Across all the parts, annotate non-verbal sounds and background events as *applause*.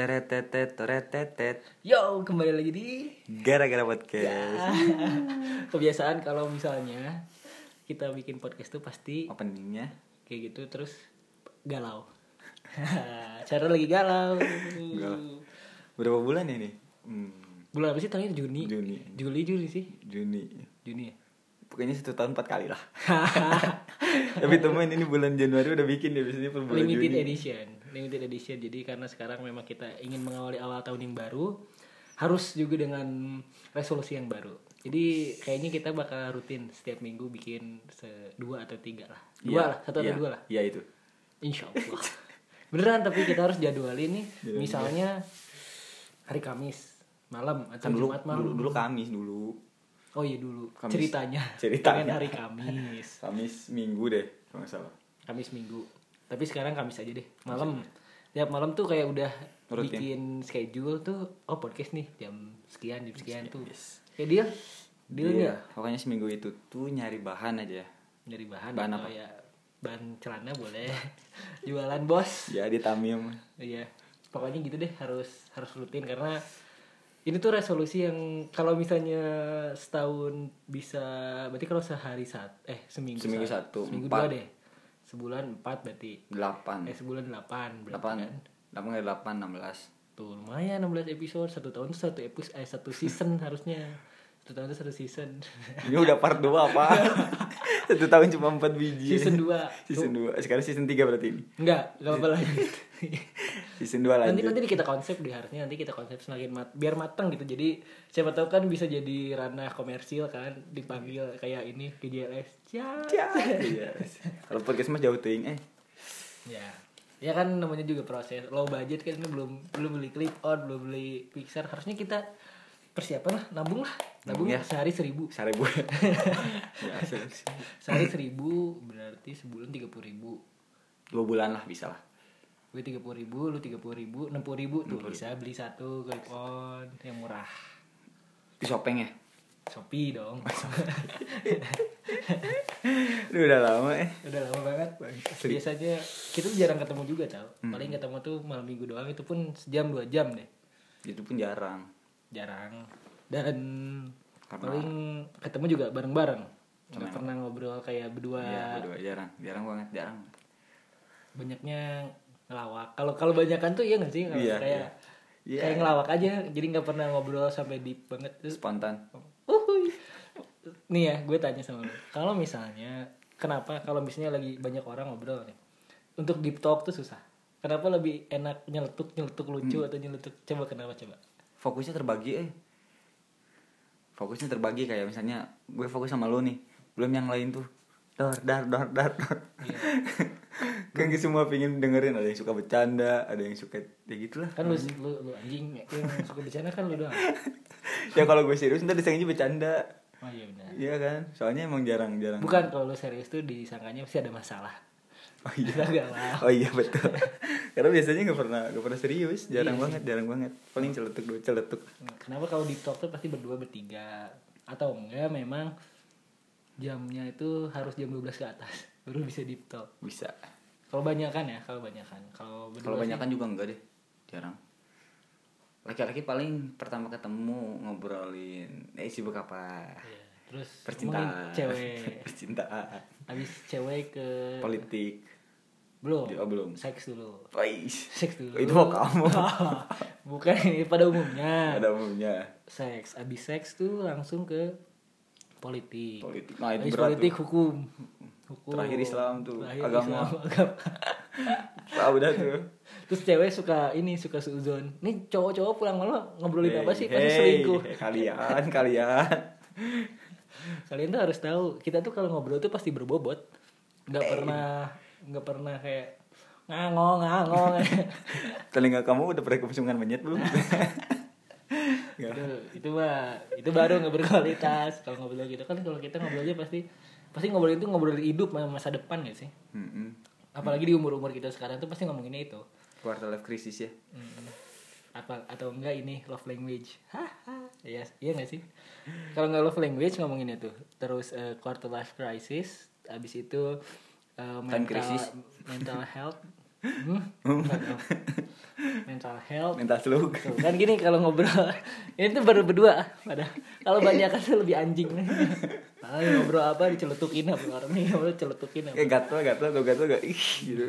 Teretetet, teretetet. Yo, kembali lagi di Gara-gara podcast. *laughs* kebiasaan kalau misalnya kita bikin podcast tuh pasti Openingnya kayak gitu terus galau. *laughs* Cara lagi galau. Galau. berapa bulan ini? Hmm, Bulan apa sih terakhir Juni? Juni. Juli Juli sih. Juni. Juni ya. Pokoknya satu tahun empat kali lah. *laughs* Tapi temen ini bulan Januari udah bikin ya biasanya per bulan Limited Juni. edition. Limited edition. Jadi karena sekarang memang kita ingin mengawali awal tahun yang baru harus juga dengan resolusi yang baru. Jadi kayaknya kita bakal rutin setiap minggu bikin dua atau tiga lah. Dua Iya, lah, satu atau iya, dua lah. Iya itu. Insya Allah. Beneran tapi kita harus jadwalin nih. Jadwalin. Misalnya hari Kamis malam atau Kan dulu, Jumat malam. dulu, dulu Kamis dulu. Oh iya dulu. Kamis. Ceritanya. Ceritanya. Pengen hari Kamis. Kamis Minggu deh kalau nggak salah. Kamis Minggu. Tapi sekarang Kamis aja deh. Malam. Tiap malam tuh kayak udah Rutin. bikin schedule tuh. Oh podcast nih jam sekian jam sekian tuh. Yes. Kayak deal. Deal nggak? pokoknya seminggu itu tuh nyari bahan aja. Dari bahan. Bahan apa? Ya, bahan celana boleh. *laughs* Jualan bos. Ya di Tamim. Iya, pokoknya gitu deh harus harus rutin karena ini tuh resolusi yang kalau misalnya setahun bisa berarti kalau sehari saat eh seminggu Seminggu saat- satu, seminggu empat. dua deh sebulan empat berarti Delapan. eh sebulan delapan berarti Delapan. kan Delapan kali delapan enam belas. tuh lumayan 16 episode satu tahun tuh satu episode eh satu season harusnya satu tahun tuh satu season Ini udah part 2 apa? *laughs* Satu tahun cuma 4 biji. season 2 Season 2. Sekarang season 3 berarti ini. enggak enggak apa-apa lagi Season 2 nanti lanjut. nanti kita konsep di harusnya nanti kita konsep semakin mat biar matang gitu jadi siapa tahu kan bisa jadi ranah komersil kan dipanggil kayak ini PJLS ya Ya. Kalau podcast mah jauh ting eh. ya ya kan namanya juga proses low budget kan ini belum belum beli clip on belum beli pixar harusnya kita persiapan lah nabung lah nabung Nabung *laughs* ya. sehari seribu Seribu. ya, sehari seribu berarti sebulan tiga puluh ribu dua bulan lah bisa lah. gue tiga puluh ribu lu tiga puluh ribu enam puluh ribu tuh bisa beli satu clip on yang murah Di Shopeng ya. Shopee dong *laughs* Ini udah lama eh. udah lama banget biasanya kita tuh jarang ketemu juga tau paling ketemu tuh malam minggu doang itu pun sejam dua jam deh Itu pun jarang. Jarang. Dan Karena- paling ketemu juga bareng-bareng. Nggak pernah ngobrol kayak berdua. Iya, berdua. Jarang. Jarang banget, jarang. banyaknya ngelawak. Kalau kalau banyakan tuh iya nggak sih? Iya, kayak iya. kayak ngelawak aja. Jadi nggak pernah ngobrol sampai deep banget. Terus Spontan. Uhuy. nih ya gue tanya sama lu. Kalau misalnya kenapa? Kalau misalnya lagi banyak orang ngobrol nih. Untuk deep talk tuh susah. Kenapa lebih enak nyeletuk nyeletuk lucu atau nyeletuk? Coba kenapa coba Fokusnya terbagi eh. Fokusnya terbagi kayak misalnya gue fokus sama lu nih. Belum yang lain tuh. Dar dar dar dar. dar. *laughs* kan kita semua pingin dengerin ada yang suka bercanda, ada yang suka ya gitulah. kan lu, lu, lu anjing yang suka bercanda kan lu doang *laughs* ya kalau gue serius ntar disangkanya bercanda oh iya benar iya kan soalnya emang jarang jarang bukan kalau lu serius tuh disangkanya pasti ada masalah oh iya. Galau. oh iya betul. Karena biasanya nggak pernah nggak pernah serius jarang Iya. banget jarang banget. Paling celetuk dua celetuk. Kenapa kalau di talk tuh pasti berdua bertiga? Atau enggak memang jamnya itu harus jam 12 ke atas *laughs* baru bisa deep talk. bisa. Kalau banyakan ya, kalau banyakan. Kalau kalau sih- banyak kan juga enggak deh jarang. Laki-laki paling pertama ketemu ngobrolin eh sibuk apa. Iya. Terus percintaan cewek. *laughs* percintaan Habis cewek ke politik belum. Oh, belum. Seks dulu. Wais. Seks dulu. itu mau kamu *laughs* Bukan ini pada umumnya. ada umumnya Seks. Habis seks tuh langsung ke politik. politik nah itu berat politik tuh. hukum. Hukum. Terakhir Islam tuh, Terakhir agama. Islam, *laughs* agama. ah udah tuh Terus cewek suka ini suka suzon. Nih cowok-cowok pulang malam ngobrolin apa sih? Pasti Hey, selingkuh. hey, kalian kalian Kalian tuh harus tahu, kita tuh kalau ngobrol tuh pasti berbobot. Nggak pernah nggak pernah kayak ngangong ngangong. *laughs* telinga kamu udah pernah kepesungan menyet belum *laughs* itu itu mah itu baru nggak berkualitas. Kalau ngobrol gitu kan kalau kita ngobrolnya pasti pasti ngobrolin itu ngobrolin hidup masa depan gak sih? Mm-mm. Apalagi di umur-umur kita sekarang tuh pasti ngomonginnya itu. quarter life crisis ya Hmm. apa atau enggak ini love language *laughs* iya iya nggak sih? Kalau nggak love language ngomongin itu. Terus eh, quarter life crisis habis itu eh, Time mental crisis. mental health. *laughs* Hmm? Tahu. mental health. Mental slug. Tuh, kan gini kalau ngobrol *laughs* ini tuh baru berdua pada. Kalau banyak kan lebih anjing. Ah ngobrol apa dicelutukin apa orang nih ngobrol celutukin apa. Kayak gatel gatel tuh gatel gak ih gitu.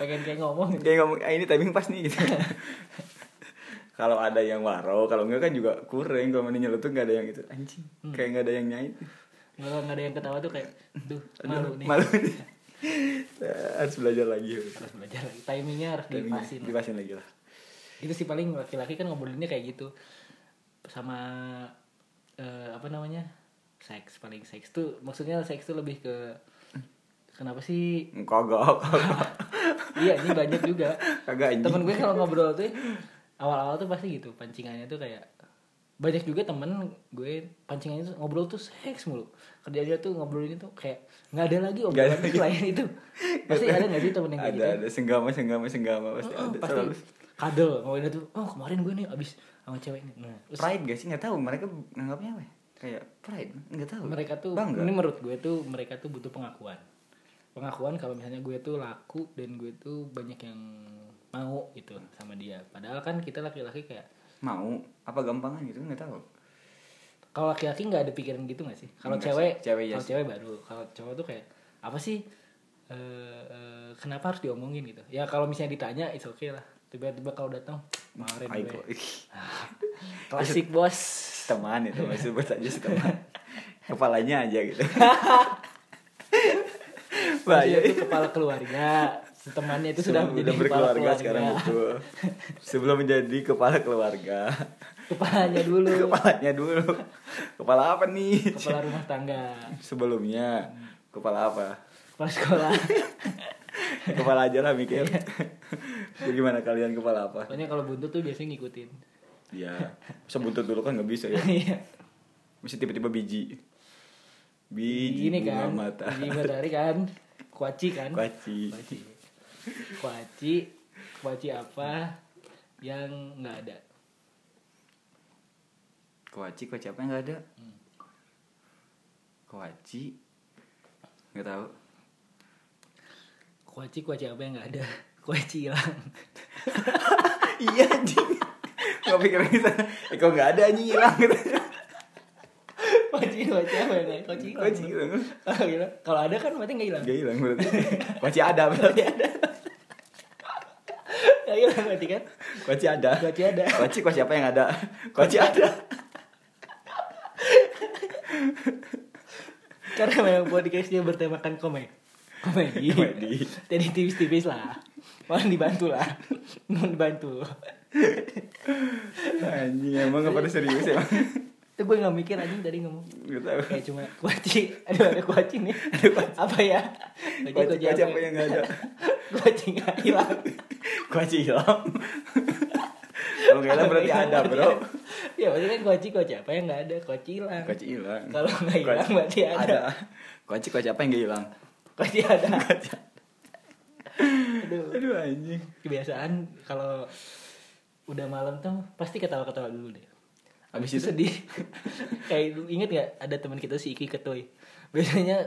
Pengen kayak ngomong. Gitu. kayak ngomong ah, ini timing pas nih gitu *laughs* kalau ada yang waro kalau enggak kan juga kurang. Kalau mana nyelutuk nggak ada yang gitu anjing. Hmm. kayak nggak ada yang nyait kalau nggak ada yang ketawa tuh kayak duh Aduh, malu nih. malu nih. Harus belajar lagi. Harus belajar lagi. Timingnya harus Timingnya dipasin dipasin lagi lah. Itu sih paling laki-laki kan ngobrolinnya kayak gitu. Sama eh, apa namanya? Seks paling seks tuh maksudnya seks tuh lebih ke kenapa sih? Kagak kagak. *laughs* Iya ini banyak juga. Kagak temen gue kalau ngobrol tuh awal-awal tuh pasti gitu pancingannya tuh kayak banyak juga temen gue pancingannya tuh ngobrol tuh seks mulu. Kerjanya tuh ngobrolin itu kayak nggak ada lagi obrolan selain itu. *laughs* Pasti ada nggak sih temen yang kayak ada gitu? ada. Senggama senggama senggama. Pasti Oh, ada. pasti selalu. kadel. Ngomongin tuh oh kemarin gue nih abis sama cewek ini. Nah terus pride gak sih? Nggak tahu. Mereka nganggapnya apa ya? kayak pride. Nggak tahu. Mereka tuh bangga. ini menurut gue tuh mereka tuh butuh pengakuan. Pengakuan kalau misalnya gue tuh laku dan gue tuh banyak yang mau gitu sama dia. Padahal kan kita laki-laki kayak mau? Apa gampangan gitu? Nggak tahu. Kalau laki-laki nggak ada pikiran gitu nggak sih? Kalau cewek sih, cewek iya kalau cewek baru. Kalau cowok tuh kayak apa sih? Eh, eh, kenapa harus diomongin gitu? Ya kalau misalnya ditanya it's okay lah. Tiba-tiba kalau datang kemarin gue *laughs* klasik bos. Teman itu masih sebut aja teman. Kepalanya aja gitu *laughs* Bahaya itu kepala keluarga temannya itu sudah menjadi udah kepala berkeluarga keluarga. sekarang betul *laughs* sebelum menjadi kepala keluarga. Kepalanya dulu. Kepalanya dulu. Kepala apa nih? Kepala rumah tangga. Sebelumnya kepala apa? Kepala sekolah. *laughs* Kepala aja lah mikir. Gimana kalian kepala apa? Pokoknya kalau buntut tuh biasanya ngikutin. Ya bisa buntut dulu kan nggak bisa ya? *laughs* Iya. mesti tiba-tiba biji. Biji ini kan. mata. Biji matahari kan kuaci kan? Kuaci. Kuaci. Kuaci. Kuaci apa yang nggak ada? Kuaci kuaci apa yang nggak ada? Kuaci? Nggak tahu. Kuaci kuaci apa yang nggak ada? Kuaci hilang. *laughs* Iya anjing. Nggak pikir sana eh kok nggak ada anjing hilang? gitu *laughs* kuaci kuaci apa nggak kuaci hilang. Kuaci hilang. *laughs* Ah, kalau ada kan berarti nggak hilang. Nggak hilang berarti. Kuaci ada berarti. Ada. *laughs* Nggak hilang berarti kan? Kuaci ada. Kuaci ada. Kuaci kuaci apa yang ada? Kuaci ada. *laughs* Karena memang podcast dia bertemakan komedi. Komedi. Komedi. jadi tipis-tipis lah. Mohon dibantu lah. Mohon dibantu. Anjing emang nggak pada serius emang itu gue nggak mikir anjing tadi ngomong. Nggak tahu. Kayak cuma kuaci. Aduh ada kuaci nih. Apa ya? Kuaci kuaci apa yang nggak ada? *laughs* Kuaci nggak hilang. Kuaci hilang. *laughs* Kalau nggak hilang berarti ada bro. Ya maksudnya kan kuaci kuaci apa yang nggak ada? Kuaci hilang. Kuaci hilang. Kalau nggak hilang Kuaci- berarti ada. kuaci kuaci apa yang nggak hilang? Kuaci ada. *laughs* Kuaci. aduh. Aduh anjing. Kebiasaan kalau udah malam tuh pasti ketawa-ketawa dulu deh Abis itu? sedih. *laughs* Kayak lu inget nggak ada teman kita si Iki Ketoy? Biasanya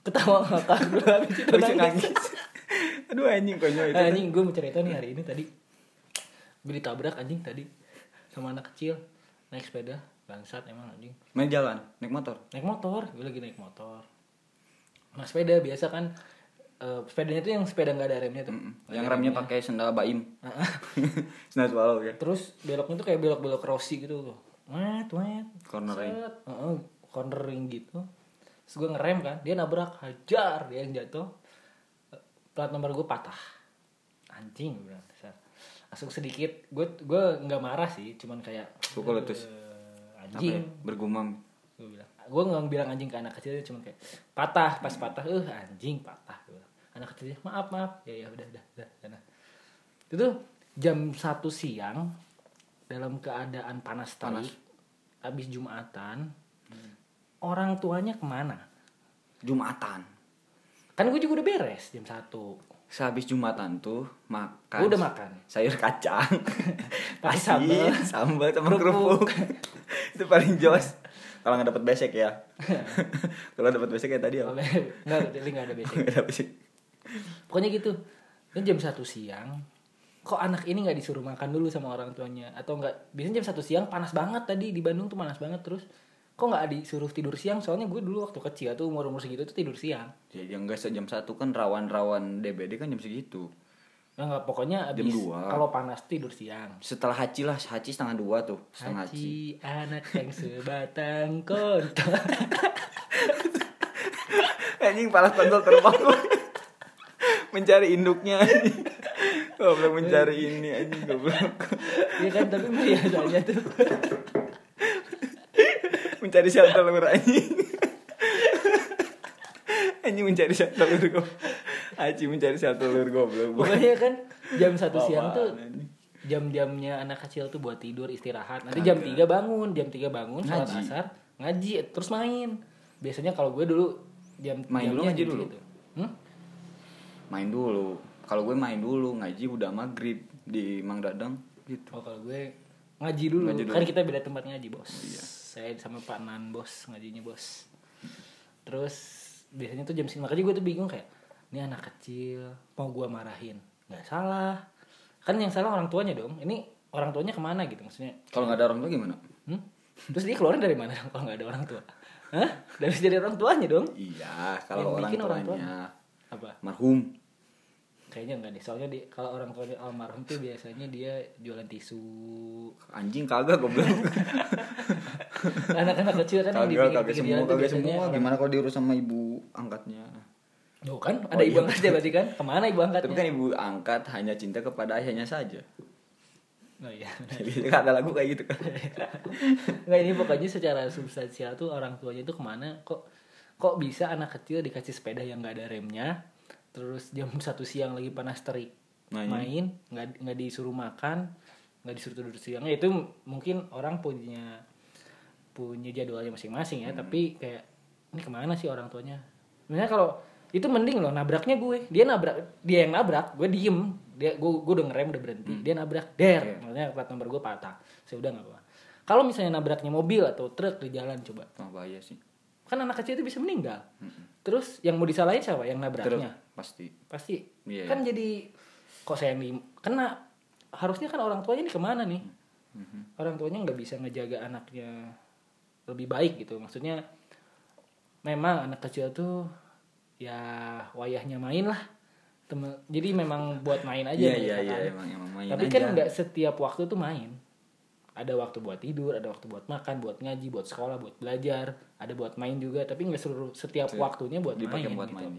ketawa ngakak dulu *laughs* habis itu Habis itu nangis. nangis. *laughs* Aduh anjing konyol itu. Anjing gue mau cerita nih hari ini tadi. Gue ditabrak anjing tadi. Sama anak kecil. Naik sepeda bangsat emang anjing. Main jalan? Naik motor? Naik motor gue lagi naik motor. Nah sepeda biasa kan eh, sepedanya tuh yang sepeda nggak ada remnya tuh. Mm-mm. Nggak yang ada remnya pakai sendal baim. Nah, sendal swallow ya. Terus beloknya tuh kayak belok-belok rossi gitu tuh wet wet Cornering. Set. Heeh, cornering gitu. Terus gue ngerem kan dia nabrak hajar dia yang jatuh. Plat nomor gue patah. Anjing bilang langsung sedikit gue gue nggak marah sih cuman kayak Pukul letus. eh, anjing. ya? bergumam. Gue bilang gue nggak bilang anjing ke anak kecil cuman kayak patah pas patah. Eh anjing patah. Gue anak kecilnya maaf maaf. Ya ya udah udah udah sana itu tuh jam satu siang dalam keadaan panas terik habis jumatan orang tuanya ke mana? Jumatan. Kan gue juga udah beres jam satu. Sehabis jumatan tuh makan gue udah makan. sayur kacang. *laughs* Asin, sambal. sambal sama Kerupuk. kerupuk. *laughs* Itu paling jos. Kalau nggak dapat besek ya. *laughs* Kalau dapat besek kayak tadi apa? Nggak jadi nggak ada nggak besek. Pokoknya gitu. Kan jam satu siang kok anak ini nggak disuruh makan dulu sama orang tuanya atau nggak biasanya jam satu siang panas banget tadi di Bandung tuh panas banget terus kok nggak disuruh tidur siang soalnya gue dulu waktu kecil tuh umur umur segitu tuh tidur siang Jadi yang enggak jam satu kan rawan-rawan DBD kan jam segitu. ya nggak pokoknya Jam abis dua. kalau panas tidur siang Setelah haji lah, haji setengah dua tuh, setengah haji. Haji anak *laughs* yang sebatang kontol *laughs* Anjing palas kontol terbang *laughs* mencari induknya. Goblok mencari ini anjing goblok. Iya kan tapi biasanya tuh mencari sel telur anjing. Anjing mencari sel telur goblok. Haji mencari sel telur goblok. pokoknya kan jam satu Apaan, siang tuh jam-jamnya anak kecil tuh buat tidur istirahat nanti jam 3 bangun jam 3 bangun sholat Ngaji. asar ngaji terus main biasanya kalau gue dulu jam Main dulu ngaji jam dulu? segitu. hmm? Main dulu. Kalau gue main dulu, ngaji udah maghrib di Mang Dadang gitu. oh kalau gue ngaji dulu. Ngaji dulu. kan kita beda tempat ngaji bos Iya. saya sama Pak Nan bos ngajinya bos terus biasanya tuh jam sini makanya gue tuh bingung kayak ini anak kecil mau gue marahin nggak salah kan yang salah orang tuanya dong ini orang tuanya ke mana gitu maksudnya Kalau nggak ada orang tua gimana? Hmm? Terus dia keluarin dari mana kalau nggak ada orang tua? Hah? Dari dari orang tuanya dong? Iya, kalau Yang orang bikin orang tuanya Apa? marhum. Kayaknya enggak deh. Soalnya di, kalau orang tuanya almarhum tuh biasanya dia jualan tisu. Anjing kagak goblok. *laughs* Anak-anak kecil kan yang di kagak kagak semua kagak biasanya semua. Gimana kalau diurus sama ibu angkatnya? Tuh kan ada Oh, ibu iya. angkatnya berarti kan? Ke mana ibu angkatnya? Tapi kan ibu angkat hanya cinta kepada ayahnya saja. Oh iya. *laughs* Jadi ada lagu kayak gitu kan. *laughs* Nggak ini pokoknya secara substansial tuh orang tuanya tuh ke mana kok kok bisa anak kecil dikasih sepeda yang nggak ada remnya terus jam *laughs* satu siang lagi panas terik. Main. main nggak nggak disuruh makan nggak disuruh tidur siang. Ya itu mungkin orang punya punya jadwalnya masing-masing ya. Tapi kayak ini ke mana sih orang tuanya? Sebenarnya kalau itu mending loh nabraknya gue. Dia nabrak dia yang nabrak gue diem. Dia gue gue udah ngerem udah berhenti. Dia nabrak der. Iya. maksudnya plat nomor gue patah. Saya udah nggak apa kalau misalnya nabraknya mobil atau truk di jalan coba. Wah bahaya sih. kan anak kecil itu bisa meninggal. Terus yang mau disalahin siapa? Yang nabraknya pasti. pasti Iya, kan jadi kok saya yang kena harusnya kan orang tuanya ini ke mana nih Mhm. orang tuanya nggak bisa ngejaga anaknya lebih baik gitu maksudnya memang anak kecil tuh ya wayahnya main lah Temen, jadi memang buat main aja Iya iya iya kan. emang emang main tapi aja. kan nggak setiap waktu tuh main ada waktu buat tidur ada waktu buat makan buat ngaji buat sekolah buat belajar ada buat main juga tapi nggak seluruh setiap Iya. waktunya buat dipakai main buat gitu. main.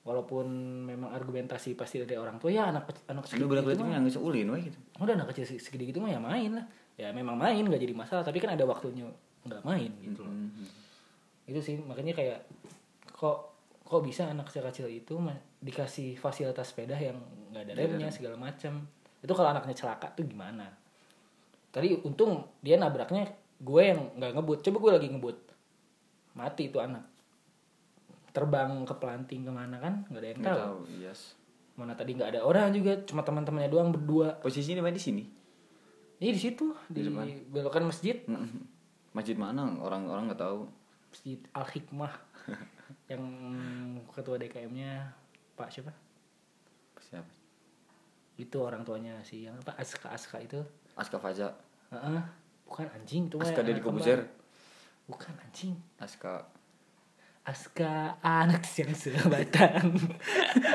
Walaupun memang argumentasi pasti dari orang tua ya anak anak segitu berarti gitu mah. geus ulin we gitu. udah anak kecil segede gitu mah ya main lah. Ya memang main nggak jadi masalah. Tapi kan ada waktunya nggak main gitu loh. Mhm. itu sih makanya kayak kok kok bisa anak kecil-kecil itu dikasih fasilitas sepeda yang nggak ada Nggak ada remnya segala macam itu kalau anaknya celaka tuh gimana? Tadi untung dia nabraknya gue yang nggak ngebut. Coba gue lagi ngebut. Mati itu anak terbang ke pelanting ke mana kan nggak ada yang tahu tahu, yes. mana tadi nggak ada orang juga cuma teman-temannya doang berdua Posisinya di mana di sini? ini di situ di, Di belokan masjid. Masjid mana? Orang-orang nggak tahu. masjid Al Hikmah *laughs* yang ketua DKM-nya Pak siapa Siapa? itu orang tuanya si yang apa Aska Aska itu Aska Faza. Heeh. bukan anjing itu mah Aska kembar. Kobuzer. bukan anjing Aska. Aska *laughs* anak yang sebatang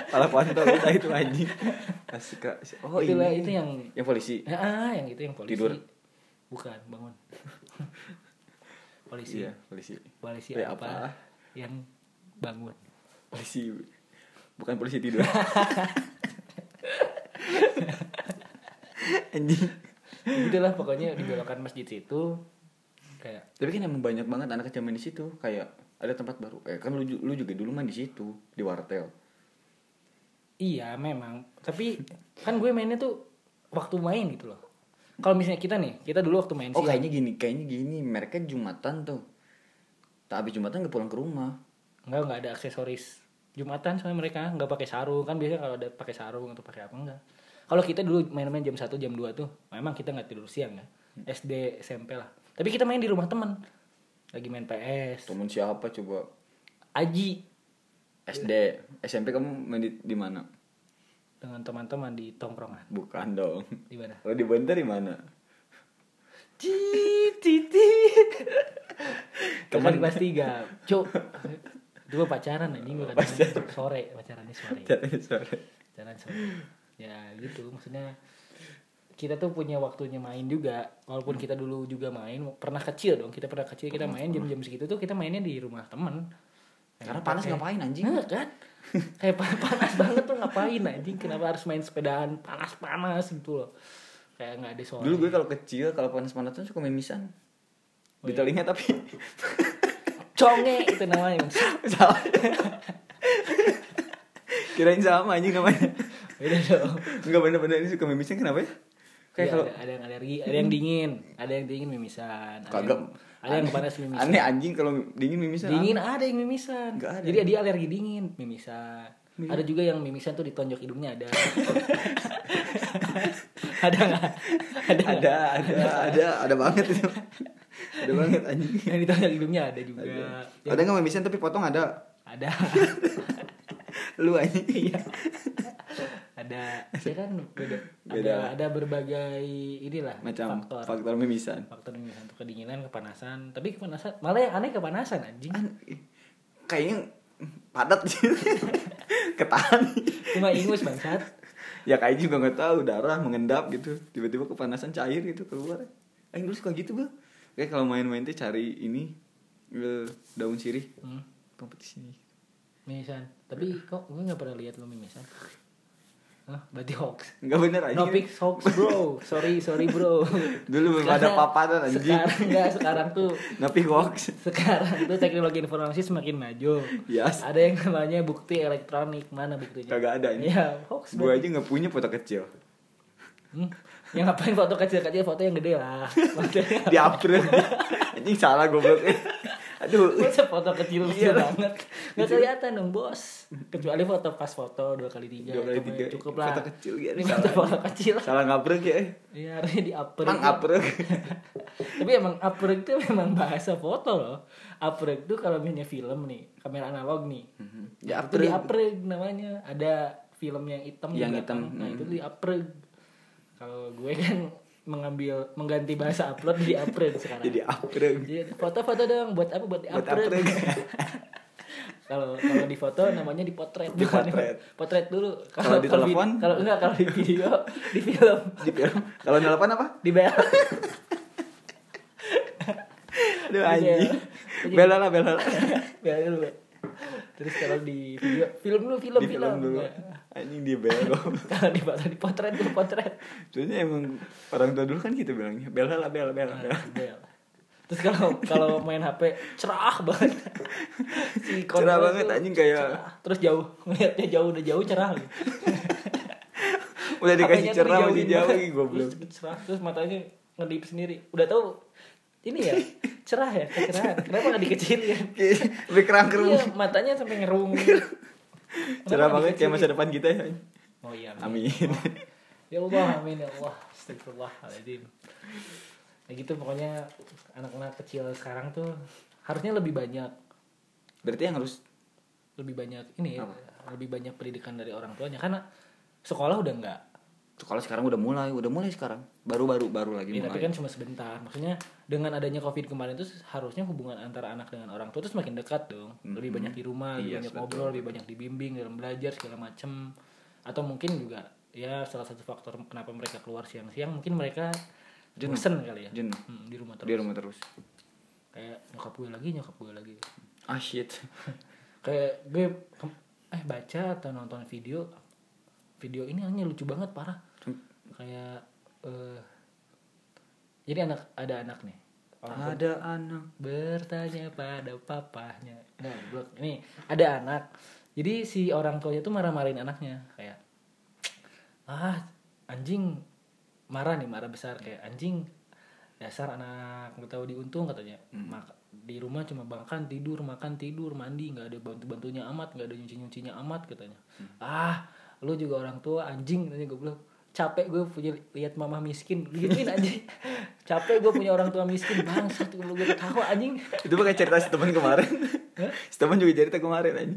Malah pantau kita itu anjing. Aska. Oh Itulah, ini. itu yang yang polisi. ah yang itu yang polisi Tidur. bukan bangun *laughs* polisi Iya, polisi. polisi apa, apa? yang bangun Polisi. Bukan polisi tidur. *laughs* anjing. gitulah pokoknya di belokan masjid situ kayak Tapi kan emang banyak banget anak kecil main di situ. Kayak ada tempat baru. Eh kan lu, lu juga dulu main di situ di wartel. Iya memang Tapi kan gue mainnya tuh Waktu main gitu loh Kalau misalnya kita nih Kita dulu waktu main Oh siang kayaknya gini, kayaknya gini. Mereka jumatan tuh. Tak habis jumatan gak pulang ke rumah. Enggak enggak ada aksesoris Jumatan soalnya mereka nggak pakai sarung kan biasanya kalau ada pakai sarung atau pakai apa enggak kalau kita dulu main-main jam 1 jam 2 tuh memang kita nggak tidur siang ya SD SMP lah tapi kita main di rumah temen lagi main PS Temen siapa coba? Aji SD, SMP kamu main di, di mana? dengan teman-teman di tongkrongan Bukan dong. di mana Kalau dibentar di mana? Titi. Teman kelas tiga, cuk. Dua pacaran anjing gue katanya sore pacarannya sore. Jadi sore. Pacaran sore. Ya gitu maksudnya kita tuh punya waktunya main juga walaupun kita dulu juga main pernah kecil dong kita pernah kecil kita main jam-jam segitu tuh kita mainnya di rumah temen Karena panas Kayak- ngapain anjing? Nah, kan kayak pa- panas banget tuh ngapain anjing kenapa harus main sepedaan panas-panas gitu loh kayak nggak ada soal Dulu gue kalau kecil kalau panas-panas tuh suka mimisan. Oh, Di iya. telinga tapi conge itu namanya *laughs* salah. Kirain sama anjing namanya. beda dong Enggak bener-bener ini suka mimisan kenapa ya? Kayak Iya, kalau ada, ada yang alergi ada yang dingin ada yang dingin mimisan ada Kagak. yang, ada yang panas mimisan aneh anjing kalau dingin mimisan. dingin ada yang mimisan Nggak ada. jadi dia alergi dingin mimisan ada juga yang mimisan tuh ditonjok hidungnya ada *laughs* ada nggak ada? Ada, ada, ada, ada banget itu. Ada banget anjing. *laughs* yang ditonjok hidungnya ada juga Ada. Ada nggak mimisan tapi potong ada. ada *laughs* Lu anjing. Iya. Ada. Ya kan beda, Beda. ada ada berbagai inilah Macam faktor. faktor mimisan. faktor mimisan tuh kedinginan kepanasan. Tapi kepanasan malah yang aneh kepanasan anjing. An- kayaknya padat. *laughs* Ketahan. cuma ingus bangsat. Ya kayak juga nggak tahu darah mengendap gitu. Tiba-tiba kepanasan cair gitu keluar. Eh dulu suka gitu bang? Kayak kalau main-main tuh cari ini daun sirih. Hmm. kompetisi mimisan. Tapi kok gue nggak pernah lihat lo mimisan Hah, berarti hoax? Nggak bener aja no pics hoax bro. Sorry sorry bro. *laughs* Dulu belum ada Karena paparan anjing. sekarang enggak sekarang tuh tapi hoax. Sekarang tuh teknologi informasi semakin maju. Yes. ada yang namanya bukti elektronik. Mana buktinya? Kagak ada ini ya hoax gue aja nggak punya foto kecil. Hmm. Yang ngapain foto kecil-kecil, foto yang gede lah. *laughs* Di April *laughs* anjing salah goblok aduh. *laughs* Masa foto kecil Iya. kecil banget. Gak kelihatan dong bos. Kecuali foto pas foto dua kali tiga dua kali tiga. Cukup lah. Foto kecil gitu Ini foto foto kecil. Salah ngabrek ya. Iya harusnya di upper mang april *laughs* Tapi emang upper itu memang bahasa foto loh. Upper itu kalau misalnya film nih Kamera analog nih. Ya Itu di upper namanya. Ada film yang hitam Yang hitam, Nah hmm. itu di upper Kalau gue kan mengambil mengganti bahasa upload di upper sekarang jadi Jadi foto-foto dong buat apa buat di buat upload. *laughs* Kalau kalau di foto namanya di potret. Di potret. *laughs* Potret dulu. Kalau di telepon? Kalau enggak kalau di video, di film, di film kalau nelpon apa di bel. *laughs* aduh Di anjing bel. lah lah Bel dulu. Terus kalau di video, film dulu film di film dulu Ya. anjing di bela *laughs* Kalau di foto di potret dulu potret. Soalnya emang orang tua dulu kan gitu bilangnya bela lah bela bela bela Bel. Terus kalau kalau main HP cerah banget. Si Cerah banget, anjing, kayak- cerah. terus jauh ngeliatnya jauh udah jauh cerah gitu. *laughs* udah dikasih cerah masih jauh Terus cerah terus matanya ngedip sendiri. Udah tahu ini ya cerah ya kecerahan. Kenapa nggak dikecilin? lebih kerang kerung Iya matanya sampai ngerung. *laughs* cerah banget kayak masa depan kita ya Oh iya. amin Ya Allah amin ya Allah. Astagfirullahaladzim. Ya gitu pokoknya anak-anak kecil sekarang tuh harusnya lebih banyak berarti yang harus lebih banyak ini ya, Apa? lebih banyak pendidikan dari orang tuanya karena sekolah udah enggak tuh kalau sekarang udah mulai udah mulai sekarang baru baru baru lagi Ya, tapi mulai kan cuma sebentar. Maksudnya dengan adanya covid kemarin tuh harusnya hubungan antara anak dengan orang tua tuh semakin dekat dong. Lebih Mhm. banyak di rumah, lebih Iya, banyak betul. ngobrol, lebih banyak dibimbing dalam belajar segala macem. Atau mungkin juga ya salah satu faktor kenapa mereka keluar siang-siang mungkin mereka Jenuh. bosen kali ya. Jenuh. Hmm, di rumah terus. di rumah terus Kayak nyokap gue lagi, nyokap gue lagi. ah shit *laughs* Kayak gue eh baca atau nonton video video ini hanya lucu banget parah. Kayak eh jadi anak ada anak nih. Orang ada anak. bertanya pada papahnya. Nah blok ini ada anak. Jadi si orang tuanya tuh marah-marahin anaknya. Kayak ah anjing marah nih marah besar. Kayak anjing dasar anak nggak tahu diuntung katanya. Mak- di rumah cuma makan tidur makan tidur mandi nggak ada bantu bantunya amat nggak ada nyuci nyucinya amat katanya. Ah lu juga orang tua anjing katanya gue bilang. Capek gue punya lihat mama miskin. Gituin anjing. Capek gue punya orang tua miskin bangsat gue gue ketawa anjing. Itu pakai cerita si teman kemarin. Si teman juga cerita kemarin aja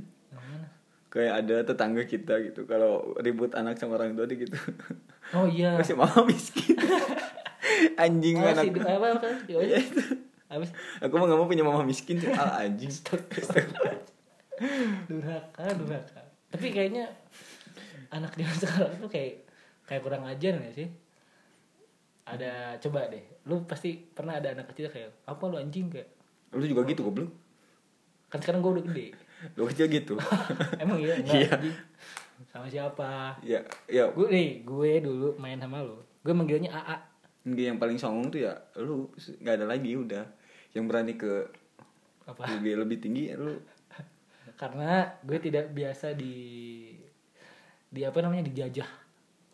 mana? Kayak ada tetangga kita gitu kalau ribut anak sama orang tua dia gitu. Oh iya. Masih mama miskin. *laughs* Anjing apa anak sih apa apa? *laughs* Iya, itu. apa sih? Aku mah gak mau punya mama miskin ah, anjing. Durhaka durhaka. Tapi kayaknya anak zaman *laughs* sekarang tuh kayak kayak kurang ajar gak sih? Ada coba deh. Lu pasti pernah ada anak kecil kayak apa lu anjing? kayak. Lu juga gitu goblok. Kan sekarang gue udah gede. *laughs* Lu kecil gitu. *laughs* Emang iya? Enggak Iya. anjing. Sama siapa? Ya ya gue nih gue dulu main sama lu. Gue manggilnya AA Enggak, yang paling songong tuh ya lu nggak ada lagi udah. Yang berani ke apa? Lebih lebih tinggi ya lu. Karena gue tidak biasa di di apa namanya dijajah.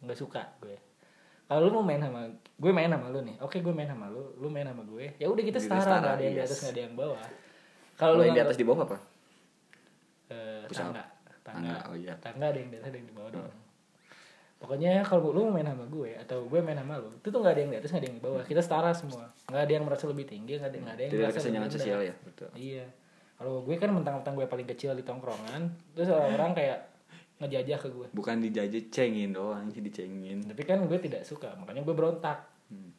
Nggak suka gue. Kalau lu mau main sama gue main sama lu nih. Oke gue main sama lu lu main sama gue. Ya udah kita setara nggak ada yang di atas nggak ada yang bawah. Kalau lu yang di atas di bawah apa? Eh, Pusat. tangga. Tangga. Oh iya. tangga ada yang di atas ada yang di bawah doang. Pokoknya kalau lu mau main sama gue atau gue main sama lu itu tuh nggak ada yang di atas nggak ada yang di bawah. Kita setara semua. Nggak ada yang merasa lebih tinggi nggak ada nggak ada yang tidak ada merasa lebih kesenjangan rendah. sosial ya? Betul. Iya. Kalau gue kan mentang-mentang gue paling kecil di tongkrongan, terus orang-orang kayak ngejajah ke gue. bukan dijajah cengin doang sih dicengin Tapi kan gue tidak suka, makanya gue berontak. Hmm.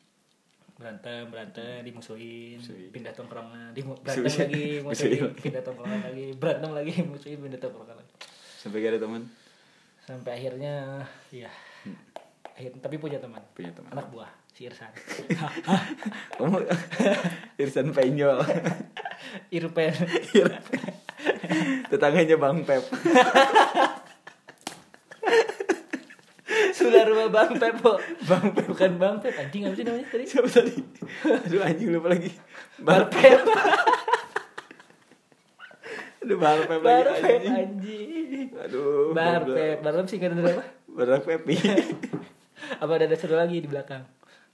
Berantem, berantem, dimusuhin, Musuhin. pindah tongkrongan, dimu- *laughs* berantem Musuhin. lagi, Musuhin pindah tongkrongan lagi, berantem lagi, *laughs* musuhin, pindah tongkrongan lagi. sampai gak ada teman Sampai akhirnya, ya, akhir, tapi punya teman, punya teman anak buah, si Irsan. *laughs* kamu Irsan Penyol Irpen. tetangganya bang Pep Sudah rumah Bang Pep, Po. Bang Pep. Bukan Bang Pep, anjing apa sih namanya tadi? siapa tadi aduh anjing lupa lagi Bar Bar Pep. aduh Bar Pep lagi anjing anjing. aduh Bar goblok. Pep, Bar Pep singkatan dari apa? Bar Pepi *laughs* Apa ada ada seru lagi di belakang?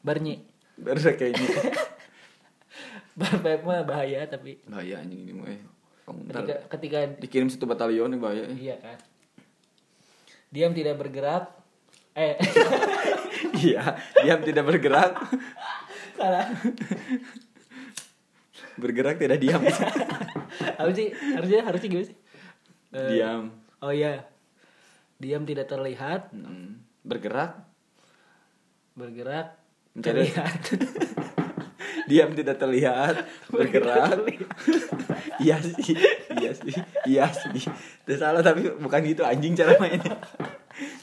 Barnyi. baru kayak ini *laughs* Bar Pep mah bahaya tapi bahaya anjing ini mah eh. ketika ketika dikirim satu batalion nih bahaya eh. iya kan. Diam tidak bergerak. Eh, *laughs* iya diam tidak bergerak. Salah. bergerak tidak diam. *laughs* Apa sih? Harusnya harusnya gimana sih? Eh, diam. Oh iya. Diam tidak terlihat, Hmm. bergerak. Bergerak. Mencari- terlihat. *laughs* diam tidak terlihat. Bergerak iya sih. Iya sih. Iya sih. Itu salah tapi bukan gitu. Anjing cara mainnya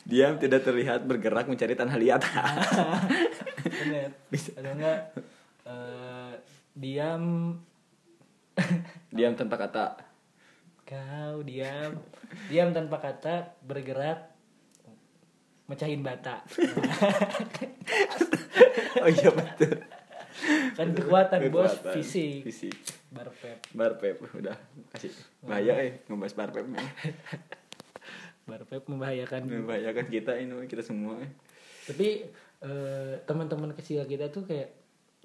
diam tidak terlihat bergerak mencari tanah liat. *laughs* Bener. Bisa. Atau enggak eh, diam? *laughs* Diam tanpa kata. Kau diam, diam tanpa kata, bergerak, mecahin bata. *laughs* oh iya betul. Kan kekuatan bos, fisik. fisik. Barpep, barpep udah. Kasih. Bahaya eh ngebahas barpep men barpep membahayakan. membahayakan kita ini kita semua. Tapi eh, teman-teman kecil kita tuh kayak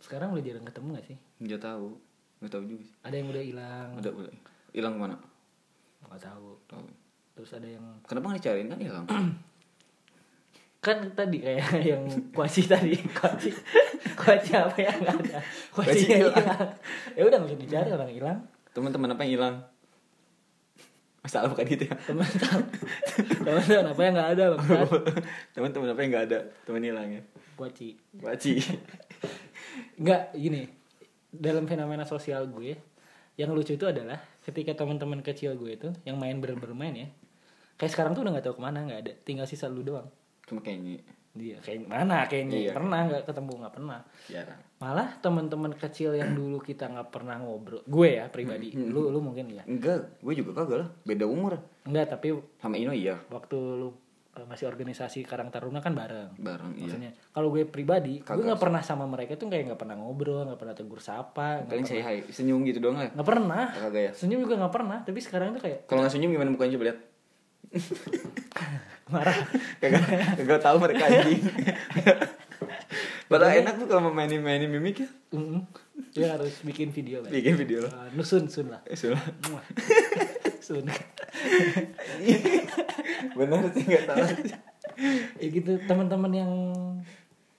sekarang udah jarang ketemu gak sih? nggak tahu. Nggak tahu juga sih. Ada yang udah hilang, udah udah. Hilang mana nggak tahu. tahu. Terus ada yang kenapa nggak dicariin? Kan hilang. *clears throat* Kan tadi kayak *laughs* yang kuaci tadi. Kuaci. Kuaci apa yang nggak ada? Kuaci hilang. Ya udah nggak usah dicari orang hilang. Teman-teman apa yang hilang masalah bukan gitu ya. Teman teman teman apa yang nggak ada bang teman-teman apa yang nggak ada? Teman hilang ya? Kuaci Baci nggak gini. Dalam fenomena sosial gue yang lucu itu adalah ketika teman-teman kecil gue itu yang main ber bermain ya kayak sekarang tuh udah nggak tahu ke mana nggak ada. Tinggal sisa lu doang. Cuma kayaknya dia kayak mana kayaknya Iya. pernah nggak ketemu? Nggak pernah. Jarang. Malah teman-teman kecil yang dulu kita nggak pernah ngobrol. Gue ya pribadi. Lu lu mungkin ya enggak gue juga kagak lah. Beda umur. Enggak tapi sama Ino iya. waktu lu eh, masih organisasi Karang Taruna kan bareng. Bareng iya. Maksudnya kalau gue pribadi gue Kagak nggak pernah sama mereka tuh kayak nggak pernah ngobrol nggak pernah tegur sapa paling saya hai senyum gitu doang lah. Nggak pernah. Kagak ya. Senyum juga nggak pernah tapi sekarang tuh kayak kalau nggak senyum gimana mukanya coba lihat *laughs* marah. *laughs* Kagak kagak tahu mereka anjing. *laughs* Padahal enak tuh kalau mau mainin mainin mimik ya. Mm-mm. dia harus bikin video kan bikin video lah. Ah, nusun sun lah. Eh, sulah. Muah. sun. *laughs* Bener sih nggak tahu. Ya gitu teman-teman yang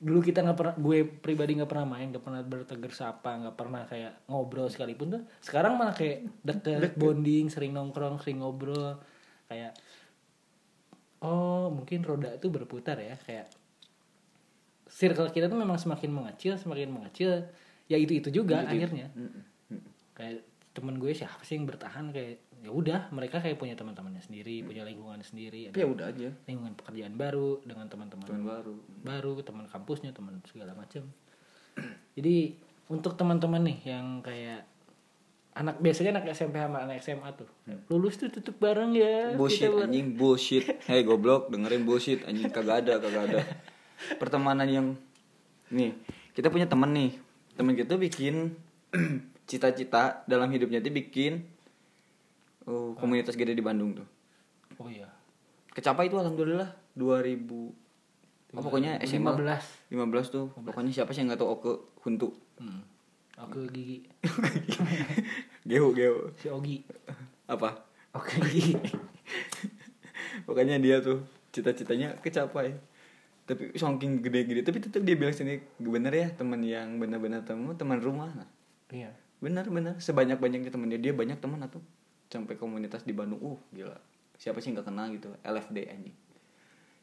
dulu kita nggak pernah gue pribadi nggak pernah main nggak pernah bertegur sapa nggak pernah kayak ngobrol sekalipun tuh sekarang malah kayak deket, bonding sering nongkrong sering ngobrol kayak oh mungkin roda itu berputar ya kayak circle kita tuh memang semakin mengecil semakin mengecil. Ya itu itu juga akhirnya. Kayak temen gue siapa sih yang bertahan? Kayak ya udah mereka kayak punya teman-temannya sendiri punya lingkungan sendiri. Ada ya udah aja. Lingkungan pekerjaan baru dengan teman-teman teman baru. baru teman kampusnya teman segala macam. Jadi untuk teman-teman nih yang kayak anak biasanya anak SMP sama anak SMA tuh. Lulus tuh tutup bareng ya bullshit kita bareng. anjing bullshit. Hei goblok dengerin bullshit anjing kagak ada kagak ada. Pertemanan yang nih kita punya temen nih. Temen kita bikin *clears throat* cita-cita dalam hidupnya itu bikin oh, komunitas gede di Bandung tuh. Oh iya. Kecapai itu alhamdulillah 2000 oh, pokoknya SMA 15 15 tuh. pokoknya siapa sih yang nggak tahu Oke Huntu? Hmm. aku gigi *laughs* Gehu Gehu si Ogi. Apa? Oke gigi *laughs* pokoknya dia tuh cita-citanya kecapai. Tapi saking gede-gede tapi tetap dia bilang sini bener ya teman yang benar-benar teman teman rumah nah iya. Benar-benar sebanyak banyaknya temennya dia banyak teman atau sampai komunitas di Bandung uh gila. Siapa sih nggak kenal gitu? LFD anjing.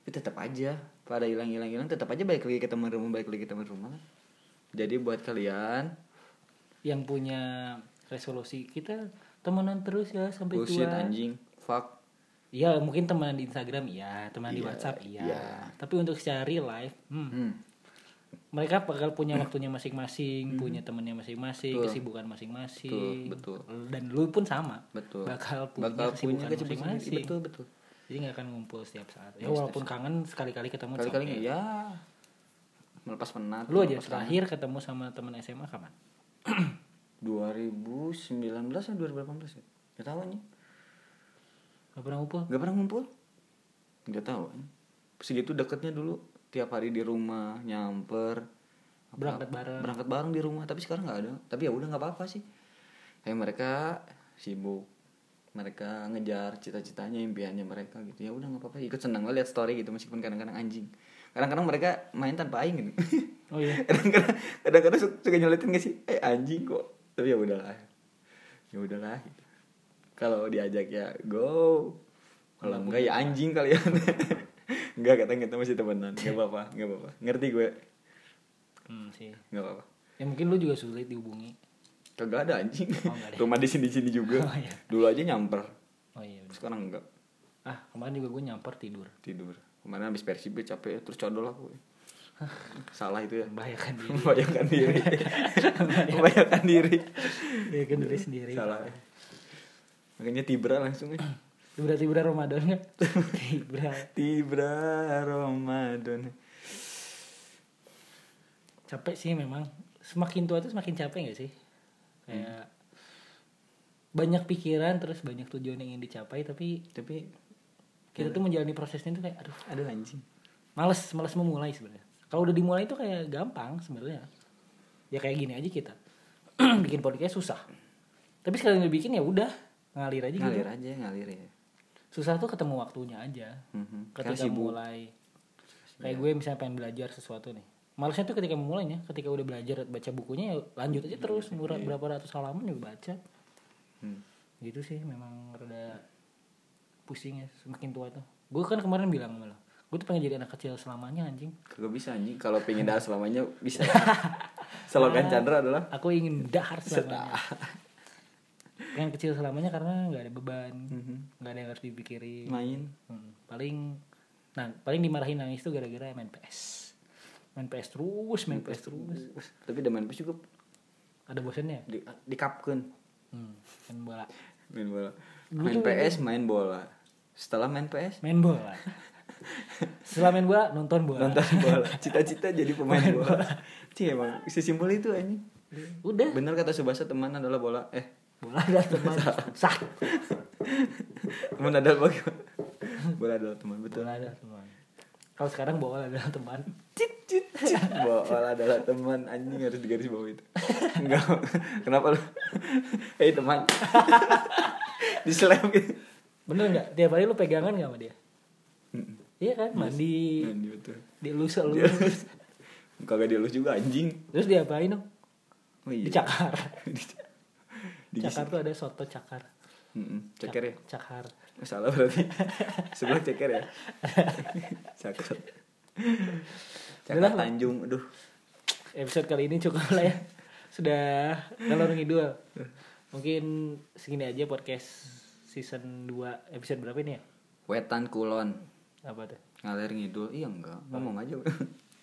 Tapi tetap aja pada hilang hilang hilang tetap aja balik lagi ke teman rumah balik lagi ke teman rumah. Jadi buat kalian yang punya resolusi kita temenan terus ya sampai bullshit tua anjing fuck Iya mungkin temenan di Instagram iya, temenan di Iya, WhatsApp iya. iya. Tapi untuk secara real life, hmm, hmm. mereka bakal punya waktunya masing-masing, punya temennya masing-masing, Betul. kesibukan masing-masing. Betul, betul. Dan lu pun sama. betul Bakal punya bakal kesibukan punya masing-masing. betul betul Jadi nggak akan ngumpul setiap saat. Ya Yes, walaupun kangen sekali-kali ketemu kali-kali capek. ya melepas penat Lu aja terakhir ketemu sama teman SMA kapan? *clears throat* 2019 atau 2018 ya? Gak tahu nih Gak pernah ngumpul? gak pernah ngumpul. Gak tahu nih. segitu deketnya dulu tiap hari di rumah nyamper Apa- Berangkat bareng. berangkat bareng di rumah. Tapi sekarang nggak ada. Tapi ya udah nggak apa-apa sih. Kayak mereka sibuk. Mereka ngejar cita-citanya impiannya mereka gitu. Ya udah nggak apa-apa. Ikut senang lah lihat story gitu meskipun kadang-kadang anjing. Kadang-kadang mereka main tanpa aing gitu. Oh iya. *laughs* kadang-kadang kadang-kadang suka, nyeletin gak sih? Eh anjing kok tapi ya udahlah ya udahlah gitu. kalau diajak ya go kalau enggak ya anjing kalian *laughs* enggak kata kita masih temenan nggak apa-apa nggak apa-apa ngerti gue Hmm, sih. nggak apa-apa Ya mungkin lu juga sulit dihubungi. kagak ada anjing Oh, ada. *laughs* rumah di sini sini juga Oh, iya. dulu aja nyamper Oh iya. bener. sekarang enggak Ah kemarin juga gue nyamper tidur. tidur kemarin habis persib capek terus codol aku salah itu ya Membahayakan diri. membayangkan diri membayangkan diri ya kan diri sendiri. salah makanya tibra langsung ya Berarti udah Ramadan kan? Tibra. tibra Ramadan Capek sih memang. Semakin tua tuh semakin capek gak sih? Kayak banyak pikiran terus banyak tujuan yang ingin dicapai tapi tapi kita tuh menjalani prosesnya tuh kayak aduh aduh anjing males males memulai sebenarnya kalau udah dimulai tuh kayak gampang sebenarnya. Ya kayak gini aja kita. *clears throat* Bikin podcast susah. Tapi sekali udah bikin ya udah ngalir aja ngalir gitu. aja ngalir ya. Susah tuh ketemu waktunya aja. Mhm. Kan ketika sibuk. mulai. Kayak gue misalnya pengen belajar sesuatu nih. Malesnya tuh ketika memulainya ketika udah belajar baca bukunya ya lanjut aja terus. murah berapa ratus halaman juga baca. Hmm. gitu sih memang rada pusing ya semakin tua tuh. Gue kan kemarin bilang malah gue tuh pengen jadi anak kecil selamanya anjing. Kagak bisa anjing. Kalau pengen dahar *laughs* selamanya bisa. Slogan Chandra adalah. Aku ingin dahar *laughs* selamanya. Pengen kecil selamanya karena nggak ada beban nggak ada yang harus dipikirin. Main. Hmm, paling nah paling dimarahin nangis tuh gara-gara main PS main PS terus main PS terus. tapi udah main PS juga. Ada bosannya di, dikapkan hmm, main bola. Main bola. Main PS main bola. Setelah main PS main bola setelah main bola nonton bola. Nonton bola. Cita-cita jadi pemain bola. Cih emang sesimpel itu anjing. Udah. Bener kata Subasa teman adalah bola. Eh. Bola adalah teman. Sah. Teman adalah bagaimana bola adalah teman betul. Bola adalah teman. Kalau sekarang bola adalah teman. Cit cit. Cit bola adalah teman anjing harus digaris bawah itu. Enggak. Kenapa lu? Hei teman. Di slap gitu bener nggak? Tiap hari lu pegangan nggak sama dia? Mm. Iya kan mandi. Anjing, betul. Dielus elus kagak dielus juga anjing. Terus diapain dong? Oh iya. Dicakar. *laughs* Di- cakar tuh ada soto cakar. Mm-mm, ceker ya? Cakar. salah berarti. *laughs* Sebelah ceker ya? *laughs* Cakar. Udah cakar lah. Tanjung aduh. Episode kali ini cukup lah ya. Sudah ngalor ngidul. Mungkin segini aja podcast season 2 episode berapa ini ya? wetan kulon Apa tuh? ngalir ngidul iya enggak ngomong aja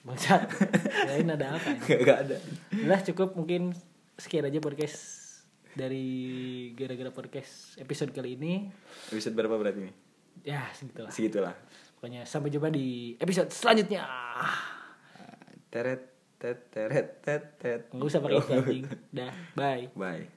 Bangsat. Kirain ada apa ini? Gak, gak ada Udah cukup mungkin sekian aja podcast dari gara-gara podcast episode kali ini. episode berapa berarti nih Ya, segitulah. segitulah Pokoknya sampai jumpa di episode selanjutnya. teret tet teret tet tet Nggak usah pakai anjing. Dah, bye. bye